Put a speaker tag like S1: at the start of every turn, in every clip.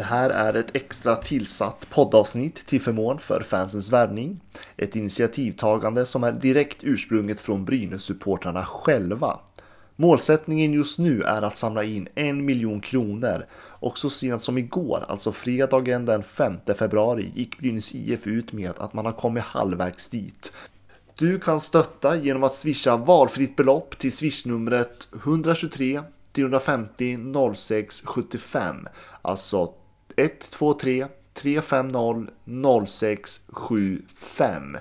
S1: Det här är ett extra tillsatt poddavsnitt till förmån för fansens värvning. Ett initiativtagande som är direkt ursprunget från Brynäs-supportrarna själva. Målsättningen just nu är att samla in en miljon kronor och så sent som igår, alltså fredagen den 5 februari, gick Brynäs IF ut med att man har kommit halvvägs dit. Du kan stötta genom att swisha valfritt belopp till swishnumret 123 350 06 75. Alltså 123 350 0675.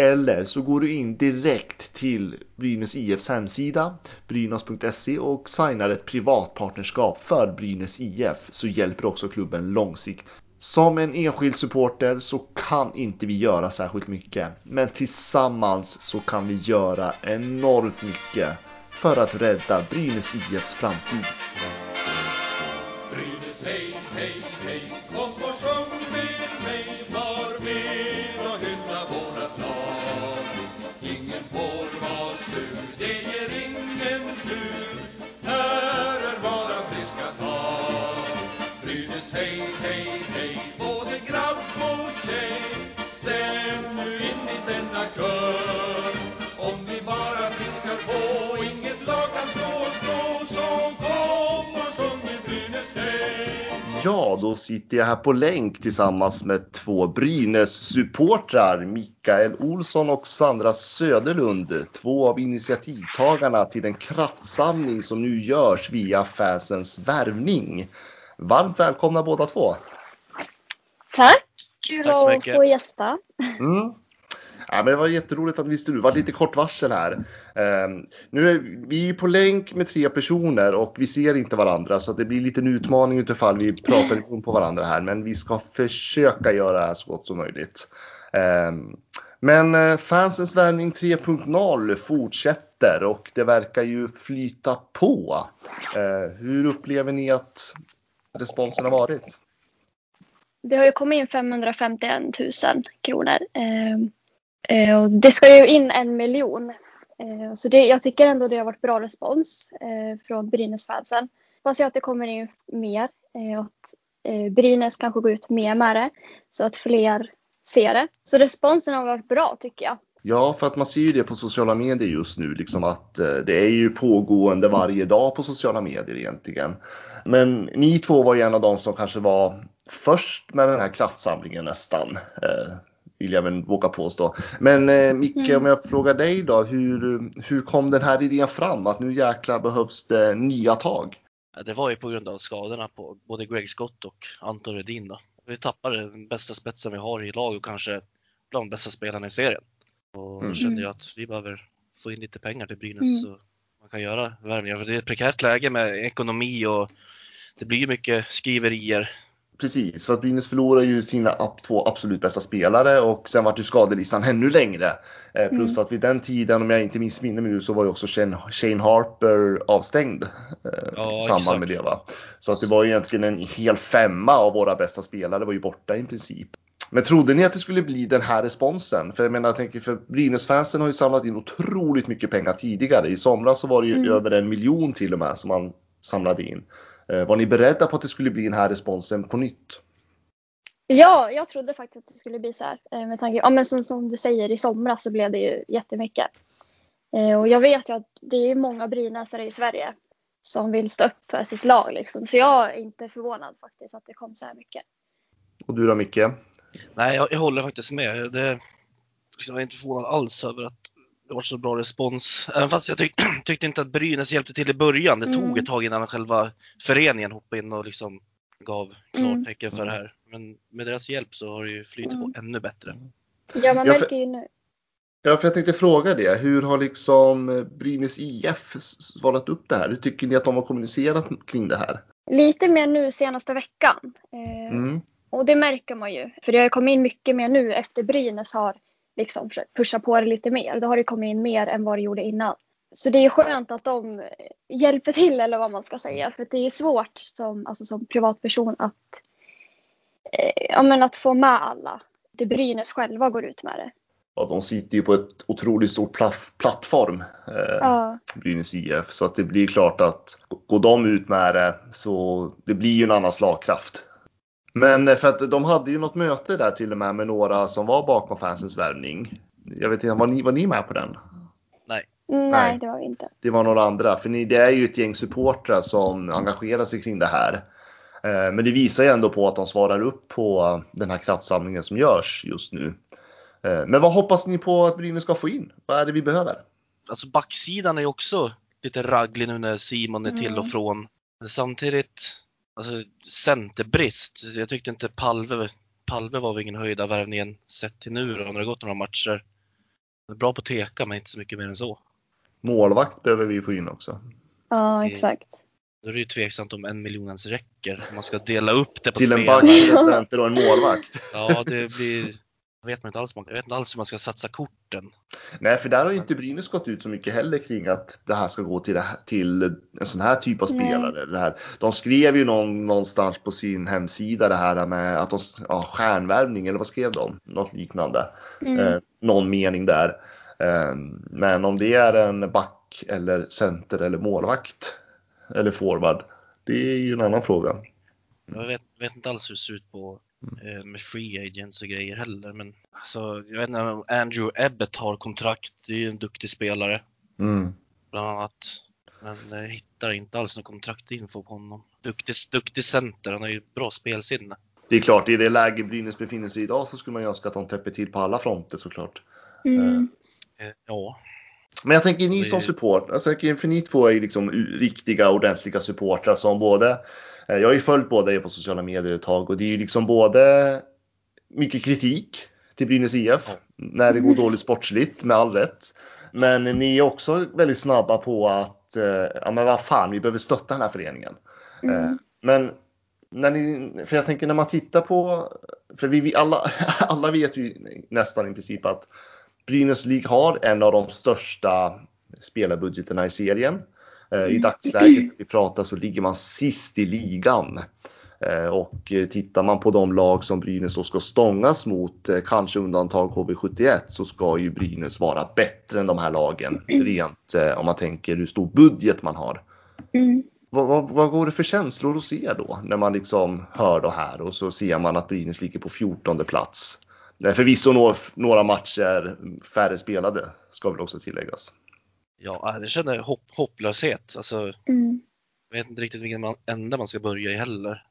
S1: Eller så går du in direkt till Brynäs IFs hemsida brynäs.se och signar ett privatpartnerskap för Brynäs IF så hjälper också klubben långsiktigt. Som en enskild supporter så kan inte vi göra särskilt mycket, men tillsammans så kan vi göra enormt mycket för att rädda Brynäs IFs framtid.
S2: Brynäs hej, hej, hej
S1: Ja, då sitter jag här på länk tillsammans med två Brynäs-supportrar, Mikael Olsson och Sandra Söderlund, två av initiativtagarna till den kraftsamling som nu görs via fansens värvning. Varmt välkomna båda två!
S3: Tack! Kul
S4: Tack så
S3: att
S4: mycket.
S3: få gästa.
S1: Mm. Ja, men det var jätteroligt att vi stod. Det var lite kort varsel här. Ehm, nu är vi är på länk med tre personer och vi ser inte varandra så det blir lite en utmaning utifall vi pratar i mun på varandra här. Men vi ska försöka göra det här så gott som möjligt. Ehm, men eh, fansens värvning 3.0 fortsätter och det verkar ju flyta på. Eh, hur upplever ni att responsen har varit?
S3: Det har ju kommit in 551 000 kronor. Eh, Eh, och det ska ju in en miljon. Eh, så det, jag tycker ändå det har varit bra respons eh, från Brynäs-fansen. Hoppas jag att det kommer in mer eh, och att eh, Brynäs kanske går ut mer med det så att fler ser det. Så responsen har varit bra tycker jag.
S1: Ja, för att man ser ju det på sociala medier just nu, liksom att eh, det är ju pågående varje dag på sociala medier egentligen. Men ni två var ju en av de som kanske var först med den här kraftsamlingen nästan, eh, vill jag väl våga påstå. Men eh, Micke,
S3: Mm.
S1: om jag frågar dig då, hur, hur kom den här idén fram att nu jäklar behövs det nya tag?
S4: Det var ju på grund av skadorna på både Greg Scott och Anton Rudin. Då. Vi tappade den bästa spetsen vi har i lag och kanske bland de bästa spelarna i serien. Och
S1: Mm.
S4: då kände jag att vi behöver få in lite pengar till Brynäs
S3: Mm.
S4: så man kan göra värvningar. För det är ett prekärt läge med ekonomi och det blir ju mycket skriverier.
S1: Precis, för att Brynäs förlorar ju sina två absolut bästa spelare och sen vart ju skadelistan ännu längre. Eh, plus
S3: Mm.
S1: att vid den tiden, om jag inte missminner mig nu, så var ju också Shane, Harper avstängd eh,
S4: Ja,
S1: samband
S4: exakt.
S1: med det. Va? Så att det var ju egentligen en hel femma av våra bästa spelare var ju borta i princip. Men trodde ni att det skulle bli den här responsen? För jag menar, jag tänker för Brynäs-fansen har ju samlat in otroligt mycket pengar tidigare. I somras så var det ju
S3: Mm.
S1: över en miljon till och med som man samlade in. Eh, Var ni beredda på att det skulle bli den här responsen på nytt?
S3: Ja, jag trodde faktiskt att det skulle bli så här. eh, Med tanke, ja, men som, som du säger, i somras så blev det ju jättemycket. Eh, Och jag vet ju att det är många brynäsare i Sverige som vill stå upp för sitt lag. Liksom. Så jag är inte förvånad faktiskt att det kom så här mycket.
S1: Och du då Micke?
S4: Nej, jag, jag håller faktiskt med. Det, jag är inte förvånad alls över att det var så bra respons. Även fast jag tyck, tyckte inte att Brynäs hjälpte till i början. Det tog
S3: Mm.
S4: ett tag innan själva föreningen hoppade in och liksom gav
S3: Mm.
S4: klartecken för det här. Men med deras hjälp så har det ju flyttat
S3: Mm.
S4: på ännu bättre.
S3: Ja, man märker ju nu.
S1: Ja, för jag tänkte fråga det. Hur har liksom eh, Brynäs IF svarat upp det här? Hur tycker ni att de har kommunicerat kring det här?
S3: Lite mer nu senaste veckan. Eh,
S1: Mm.
S3: Och det märker man ju. För det har kommit in mycket mer nu efter Brynäs har liksom försökt pusha på det lite mer. Då har det kommit in mer än vad det gjorde innan. Så det är skönt att de hjälper till eller vad man ska säga. För det är svårt som, alltså som privatperson att, eh, ja, men att få med alla. Det Brynäs själva går ut med det.
S1: Ja, de sitter ju på ett otroligt stort plaff- plattform, eh,
S3: Ja,
S1: Brynäs IF. Så att det blir klart att går de ut med det så det blir ju en annan slagkraft. Men eh, för att de hade ju något möte där till och med med några som var bakom fansens värvning. Jag vet inte, var ni, var ni med på den?
S3: Mm,
S1: Nej.
S3: Nej, det var vi inte.
S1: Det var några andra, för ni, det är ju ett gäng supportrar som engagerar sig kring det här. Eh, Men det visar ju ändå på att de svarar upp på den här kraftsamlingen som görs just nu. Eh, Men vad hoppas ni på att Brynäs ska få in? Vad är det vi behöver?
S4: Alltså backsidan är ju också lite ragglig nu när Simon är till
S3: Mm.
S4: och från. Men samtidigt, alltså centerbrist. Jag tyckte inte Palve, Palve var väl ingen höjda värvningen sett till nu då, när det har gått några matcher. Han är Bra på teka men inte så mycket mer än så.
S1: Målvakt behöver vi få in också.
S3: Ja, exakt.
S4: Då är det ju tveksamt om en miljon ens räcker. Om man ska dela upp det på
S1: Till en
S4: spelare.
S1: back, till en center och en målvakt.
S4: Ja, det blir... Jag vet, man inte alls, jag vet inte alls hur man ska satsa korten.
S1: Nej, för där har ju inte Brynäs gått ut så mycket heller kring att det här ska gå till, det här, till en sån här typ av
S3: Nej.
S1: spelare. Det här. De skrev ju någon, någonstans på sin hemsida det här med att de, ja, stjärnvärvning eller vad skrev de? Något liknande.
S3: Mm.
S1: Eh, någon mening där. Eh, men om det är en back eller center eller målvakt eller forward, det är ju en annan fråga.
S4: Jag vet, vet inte alls hur det ser ut på, eh, med free agents och grejer heller. Men alltså, jag vet inte om Andrew Ebbett har kontrakt. Det är ju en duktig spelare
S1: Mm.
S4: bland annat. Men jag hittar inte alls någon kontraktinfo på honom. Duktig, duktig center, han har ju bra spelsinne.
S1: Det är klart, i det läge Brynäs befinner sig i idag så skulle man ju önska att de täpper till på alla fronter såklart.
S3: Mm.
S4: Eh, ja,
S1: Men jag tänker ni som support, alltså, jag tänker, för ni två är ju liksom riktiga ordentliga supportrar som både, eh, jag har ju följt båda er på sociala medier ett tag och det är ju liksom både mycket kritik till Brynäs IF när det går dåligt sportsligt med all rätt. Men ni är också väldigt snabba på att, eh, ja men vad fan, vi behöver stötta den här föreningen. Eh,
S3: Mm.
S1: Men när ni, för jag tänker när man tittar på, för vi, vi alla, alla vet ju nästan i princip att Brynäs League har en av de största spelarbudgeterna i serien. Eh, I dagsläget vi pratar så ligger man sist i ligan. Eh, Och eh, tittar man på de lag som Brynäs då ska stångas mot, kanske undantag HV71, så ska ju Brynäs vara bättre än de här lagen. Rent om man tänker hur stor budget man har.
S3: Mm.
S1: Vad, vad, vad går det för känslor hos er då? När man liksom hör det här och så ser man att Brynäs ligger på 14 plats. Eh, Förvisso några, några matcher färre spelade, ska väl också tilläggas.
S4: ja jag känner hopp, hopplöshet. Alltså,
S3: Mm.
S4: Jag vet inte riktigt vilken man, ände man ska börja i heller.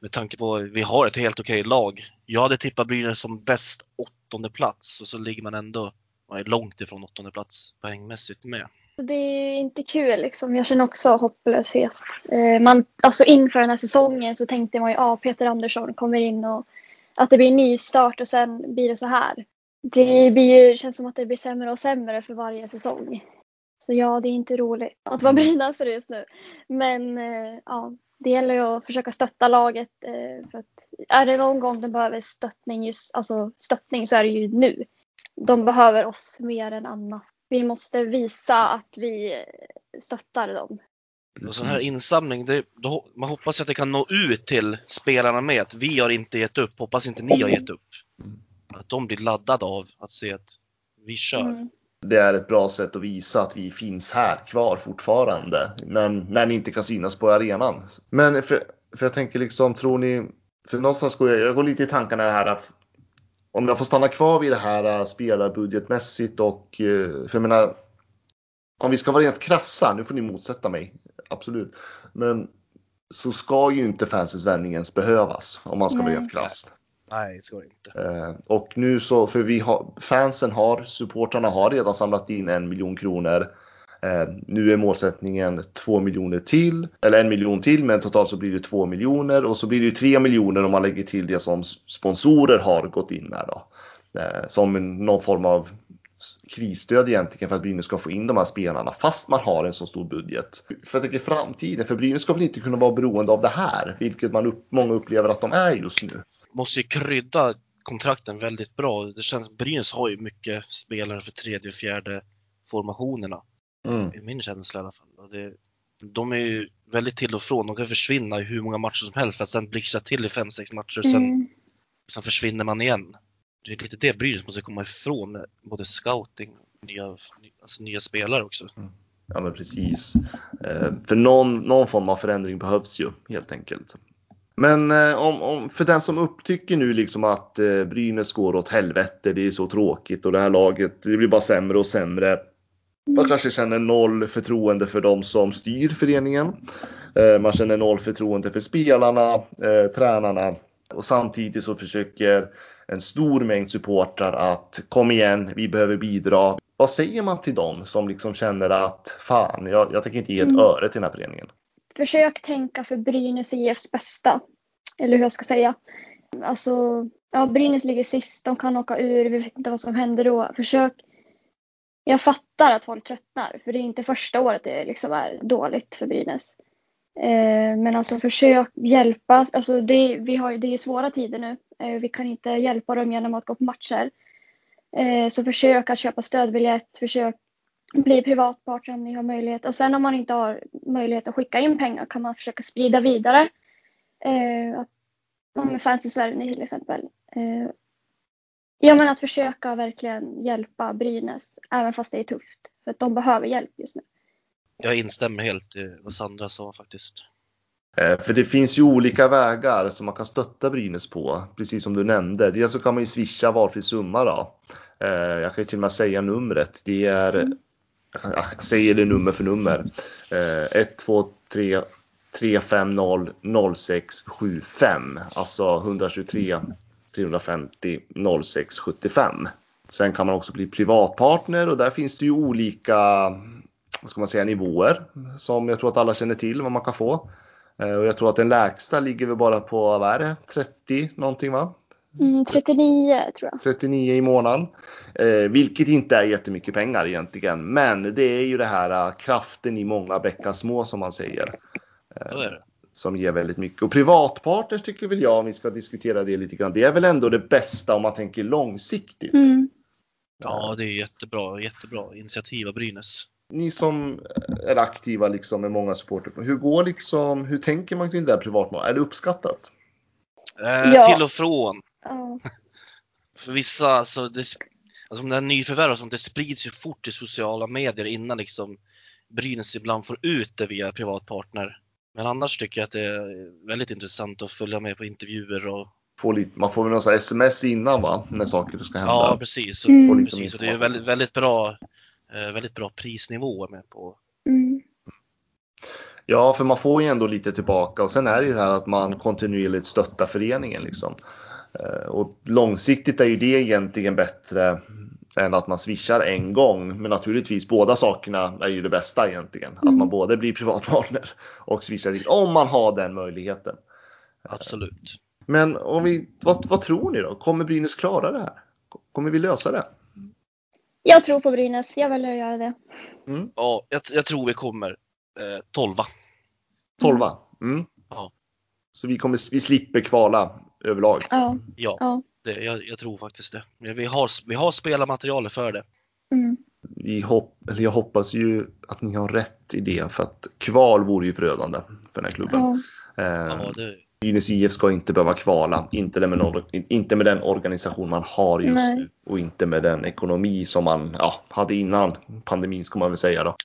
S4: Med tanke på att vi har ett helt okej lag. Jag hade tippat Brynäs som bäst åttonde plats och så ligger man ändå man är långt ifrån åttonde plats poängmässigt med.
S3: Så Det är inte kul liksom. Jag känner också hopplöshet. Eh, Man, alltså inför den här säsongen så tänkte man ju att ah, Peter Andersson kommer in och att det blir en ny start och sen blir det så här. Det blir ju, känns som att det blir sämre och sämre för varje säsong. Så ja, det är inte roligt att vara brynäsare just nu. Men eh, ja, det gäller ju att försöka stötta laget. eh, För att är det någon gång de behöver stöttning, just, alltså stöttning så är det ju nu. De behöver oss mer än annat. Vi måste visa att vi stöttar dem.
S4: Och sån här insamling, det, då, man hoppas att det kan nå ut till spelarna med att vi har inte gett upp, hoppas inte ni har gett upp.
S1: Mm.
S4: Att de blir laddade av att se att vi kör.
S3: Mm.
S1: Det är ett bra sätt att visa att vi finns här kvar fortfarande. När, när ni inte kan synas på arenan. Men för, för jag tänker liksom, tror ni... För någonstans går jag, jag går lite i tankarna det här att om jag får stanna kvar vid det här äh, spelarbudgetmässigt och eh, för jag menar om vi ska vara rent krassa, nu får ni motsätta mig, absolut. Men så ska ju inte fansens värvning ens behövas om man ska vara
S3: Nej.
S1: rent krass.
S4: Nej, det ska det inte.
S1: Eh, och nu så, för vi har, fansen har, supportrarna har redan samlat in en miljon kronor. Eh, nu är målsättningen två miljoner till, eller en miljon till, men totalt så blir det två miljoner och så blir det tre miljoner om man lägger till det som sponsorer har gått in med då. Eh, som någon form av krisstöd egentligen för att Brynäs ska få in de här spelarna fast man har en så stor budget. För jag tänker framtiden, för Brynäs ska väl inte kunna vara beroende av det här, vilket man upp, många upplever att de är just nu.
S4: måste ju krydda kontrakten väldigt bra. Det känns Brynäs har ju mycket spelare för tredje och fjärde formationerna.
S1: Mm.
S4: I min känsla i alla fall. Och det, de är ju väldigt till och från. De kan försvinna i hur många matcher som helst för att sen blixtra till i fem sex matcher och sen,
S3: Mm.
S4: sen försvinner man igen. Det är lite det Brynäs måste komma ifrån med både scouting och nya, alltså nya spelare också. Mm.
S1: Ja men precis. Eh, för någon, någon form av förändring behövs ju helt enkelt. Men eh, om, om, för den som upptycker nu liksom att eh, Brynäs går åt helvete, det är så tråkigt och det här laget, det blir bara sämre och sämre. Man kanske känner noll förtroende för de som styr föreningen. Eh, man känner noll förtroende för spelarna, tränarna och samtidigt så försöker en stor mängd supportrar att kom igen, vi behöver bidra. Vad säger man till dem som liksom känner att fan, jag, jag tänker inte ge ett
S3: Mm.
S1: öre till den här föreningen?
S3: Försök tänka för Brynäs IFs bästa. Eller hur jag ska säga. Alltså, ja, Brynäs ligger sist, de kan åka ur, vi vet inte vad som händer då. Försök. Jag fattar att folk tröttnar, för det är inte första året det liksom är dåligt för Brynäs. Eh, men alltså försök hjälpa, alltså det, vi har, det är svåra tider nu. Eh, vi kan inte hjälpa dem genom att gå på matcher. Eh, så försök att köpa stödbiljett, försök bli privatpartner om ni har möjlighet. Och sen om man inte har möjlighet att skicka in pengar kan man försöka sprida vidare. Eh, att, om fans i Sverige till exempel. Ja men att försöka verkligen hjälpa Brynäs även fast det är tufft. För att de behöver hjälp just nu.
S4: Jag instämmer helt i vad Sandra sa faktiskt.
S1: Eh, För det finns ju olika vägar som man kan stötta Brynäs på, precis som du nämnde. Dels så kan man ju swisha valfri summa då. Eh, Jag kan ju till och med säga numret. Det är, jag, ja, jag säger det nummer för nummer. Eh, 1, 2, 3, 350 0675. Alltså 123 350 0675. Sen kan man också bli privatpartner och där finns det ju olika vad ska man säga, nivåer som jag tror att alla känner till vad man kan få. Eh, Och jag tror att den lägsta ligger väl bara på, vad är det, 30 någonting va?
S3: Mm, 39 tror jag.
S1: 39 i månaden. Eh, vilket inte är jättemycket pengar egentligen. Men det är ju det här eh, kraften i många bäckar små som man säger.
S4: Det.
S1: Som ger väldigt mycket. Och privatpartners tycker väl jag, om vi ska diskutera det lite grann. Det är väl ändå det bästa om man tänker långsiktigt.
S3: Mm.
S4: Ja, det är jättebra, jättebra initiativ av Brynäs.
S1: Ni som är aktiva liksom med många supporter. Hur går liksom, hur tänker man kring det här privatmål? Är det uppskattat?
S4: Eh,
S3: Ja.
S4: Till och från.
S3: Ja.
S4: För vissa, alltså, det, alltså om det är nyförvärv och sånt, det sprids ju fort i sociala medier innan liksom Brynäs ibland får ut det via privatpartner. Men annars tycker jag att det är väldigt intressant att följa med på intervjuer och
S1: lite, man får väl någon sms innan va? När saker ska hända.
S4: ja, precis.
S3: Mm.
S4: Precis. Och det är väldigt, väldigt bra, väldigt bra prisnivå med på.
S3: Mm.
S1: Ja, för man får ju ändå lite tillbaka och sen är det ju det här att man kontinuerligt stöttar föreningen liksom. Eh, Och långsiktigt är ju det egentligen bättre än att man swishar en gång. Men naturligtvis båda sakerna är ju det bästa egentligen. Att
S3: Mm.
S1: man både blir privatpartner och swishar om man har den möjligheten.
S4: Absolut.
S1: Men om vi, vad, vad tror ni då? Kommer Brynäs klara det här? Kommer vi lösa det?
S3: Jag tror på Brynäs, jag väljer att göra det.
S1: Mm.
S4: Ja, jag, jag tror vi kommer eh, 12
S1: Tolva? Mm.
S4: Ja.
S1: Så vi, kommer, vi slipper kvala överlag?
S3: Ja.
S4: Ja,
S3: ja.
S4: det, jag, jag tror faktiskt det. Men Vi har, vi har spelarmaterialet för det.
S3: Mm.
S1: vi hopp, eller jag hoppas ju att ni har rätt i det för att kval vore ju förödande för den här klubben.
S3: ja.
S1: Eh,
S4: Ja, det,
S1: Brynäs IF ska inte behöva kvala, inte med, någon, inte med den organisation man har just
S3: Nej.
S1: nu och inte med den ekonomi som man ja, hade innan pandemin ska man väl säga då.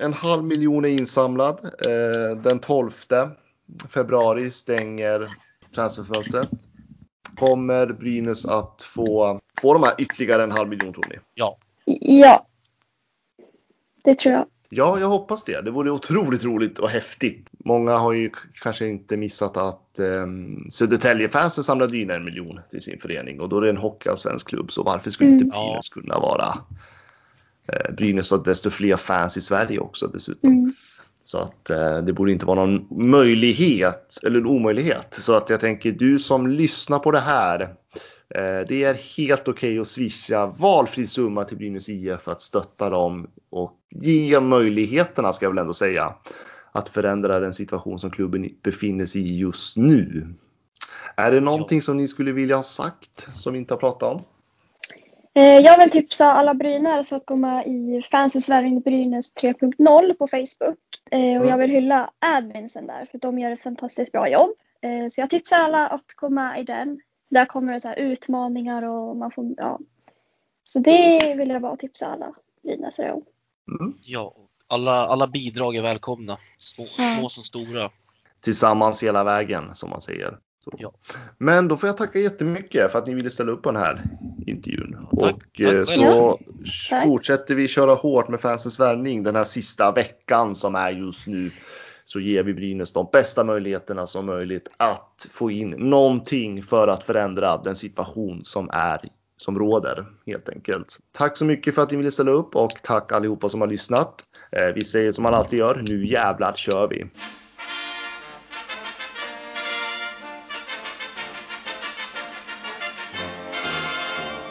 S1: En halv miljon är insamlad. Eh, den 12 februari stänger transferfönstret. Kommer Brynäs att få, få de här ytterligare en halv miljon tror ni?
S4: ja,
S3: Ja. Det tror jag.
S1: Ja, jag hoppas det. Det vore otroligt roligt och häftigt. Många har ju kanske inte missat att um, Södertäljefansen samlade in en miljon till sin förening och då är det en hockeyallsvensk klubb så varför skulle
S3: Mm.
S1: inte Brynäs kunna vara uh, Brynäs har desto fler fans i Sverige också dessutom.
S3: Mm.
S1: Så att eh, det borde inte vara någon möjlighet eller en omöjlighet. Så att jag tänker du som lyssnar på det här. Eh, det är helt okej att swisha valfri summa till Brynäs IF för att stötta dem och ge möjligheterna ska jag väl ändå säga. Att förändra den situation som klubben befinner sig i just nu. Är det någonting som ni skulle vilja ha sagt som vi inte har pratat om?
S3: Eh, Jag vill tipsa alla brynare så att gå med i Fancy Sverige Brynäs 3.0 på Facebook. Eh, Och jag vill hylla adminsen där för de gör ett fantastiskt bra jobb. Så jag tipsar alla att gå med i den. Där kommer det så här utmaningar och man får, ja. Så det vill jag bara tipsa alla brynäsare om.
S1: Mm.
S4: ja. Alla, alla bidrag är välkomna. Små,
S3: Ja.
S4: små som stora.
S1: tillsammans hela vägen som man säger. Så.
S4: Ja.
S1: Men då får jag tacka jättemycket för att ni ville ställa upp på den här intervjun.
S4: Tack,
S1: och
S4: tack
S1: eh, så
S3: Tack.
S1: fortsätter vi köra hårt med fansens värvning den här sista veckan som är just nu. Så ger vi Brynäs de bästa möjligheterna som möjligt att få in någonting för att förändra den situation som är som råder helt enkelt. Tack så mycket för att ni ville ställa upp och tack allihopa som har lyssnat. Eh, vi säger som man alltid gör, nu jävlar kör vi!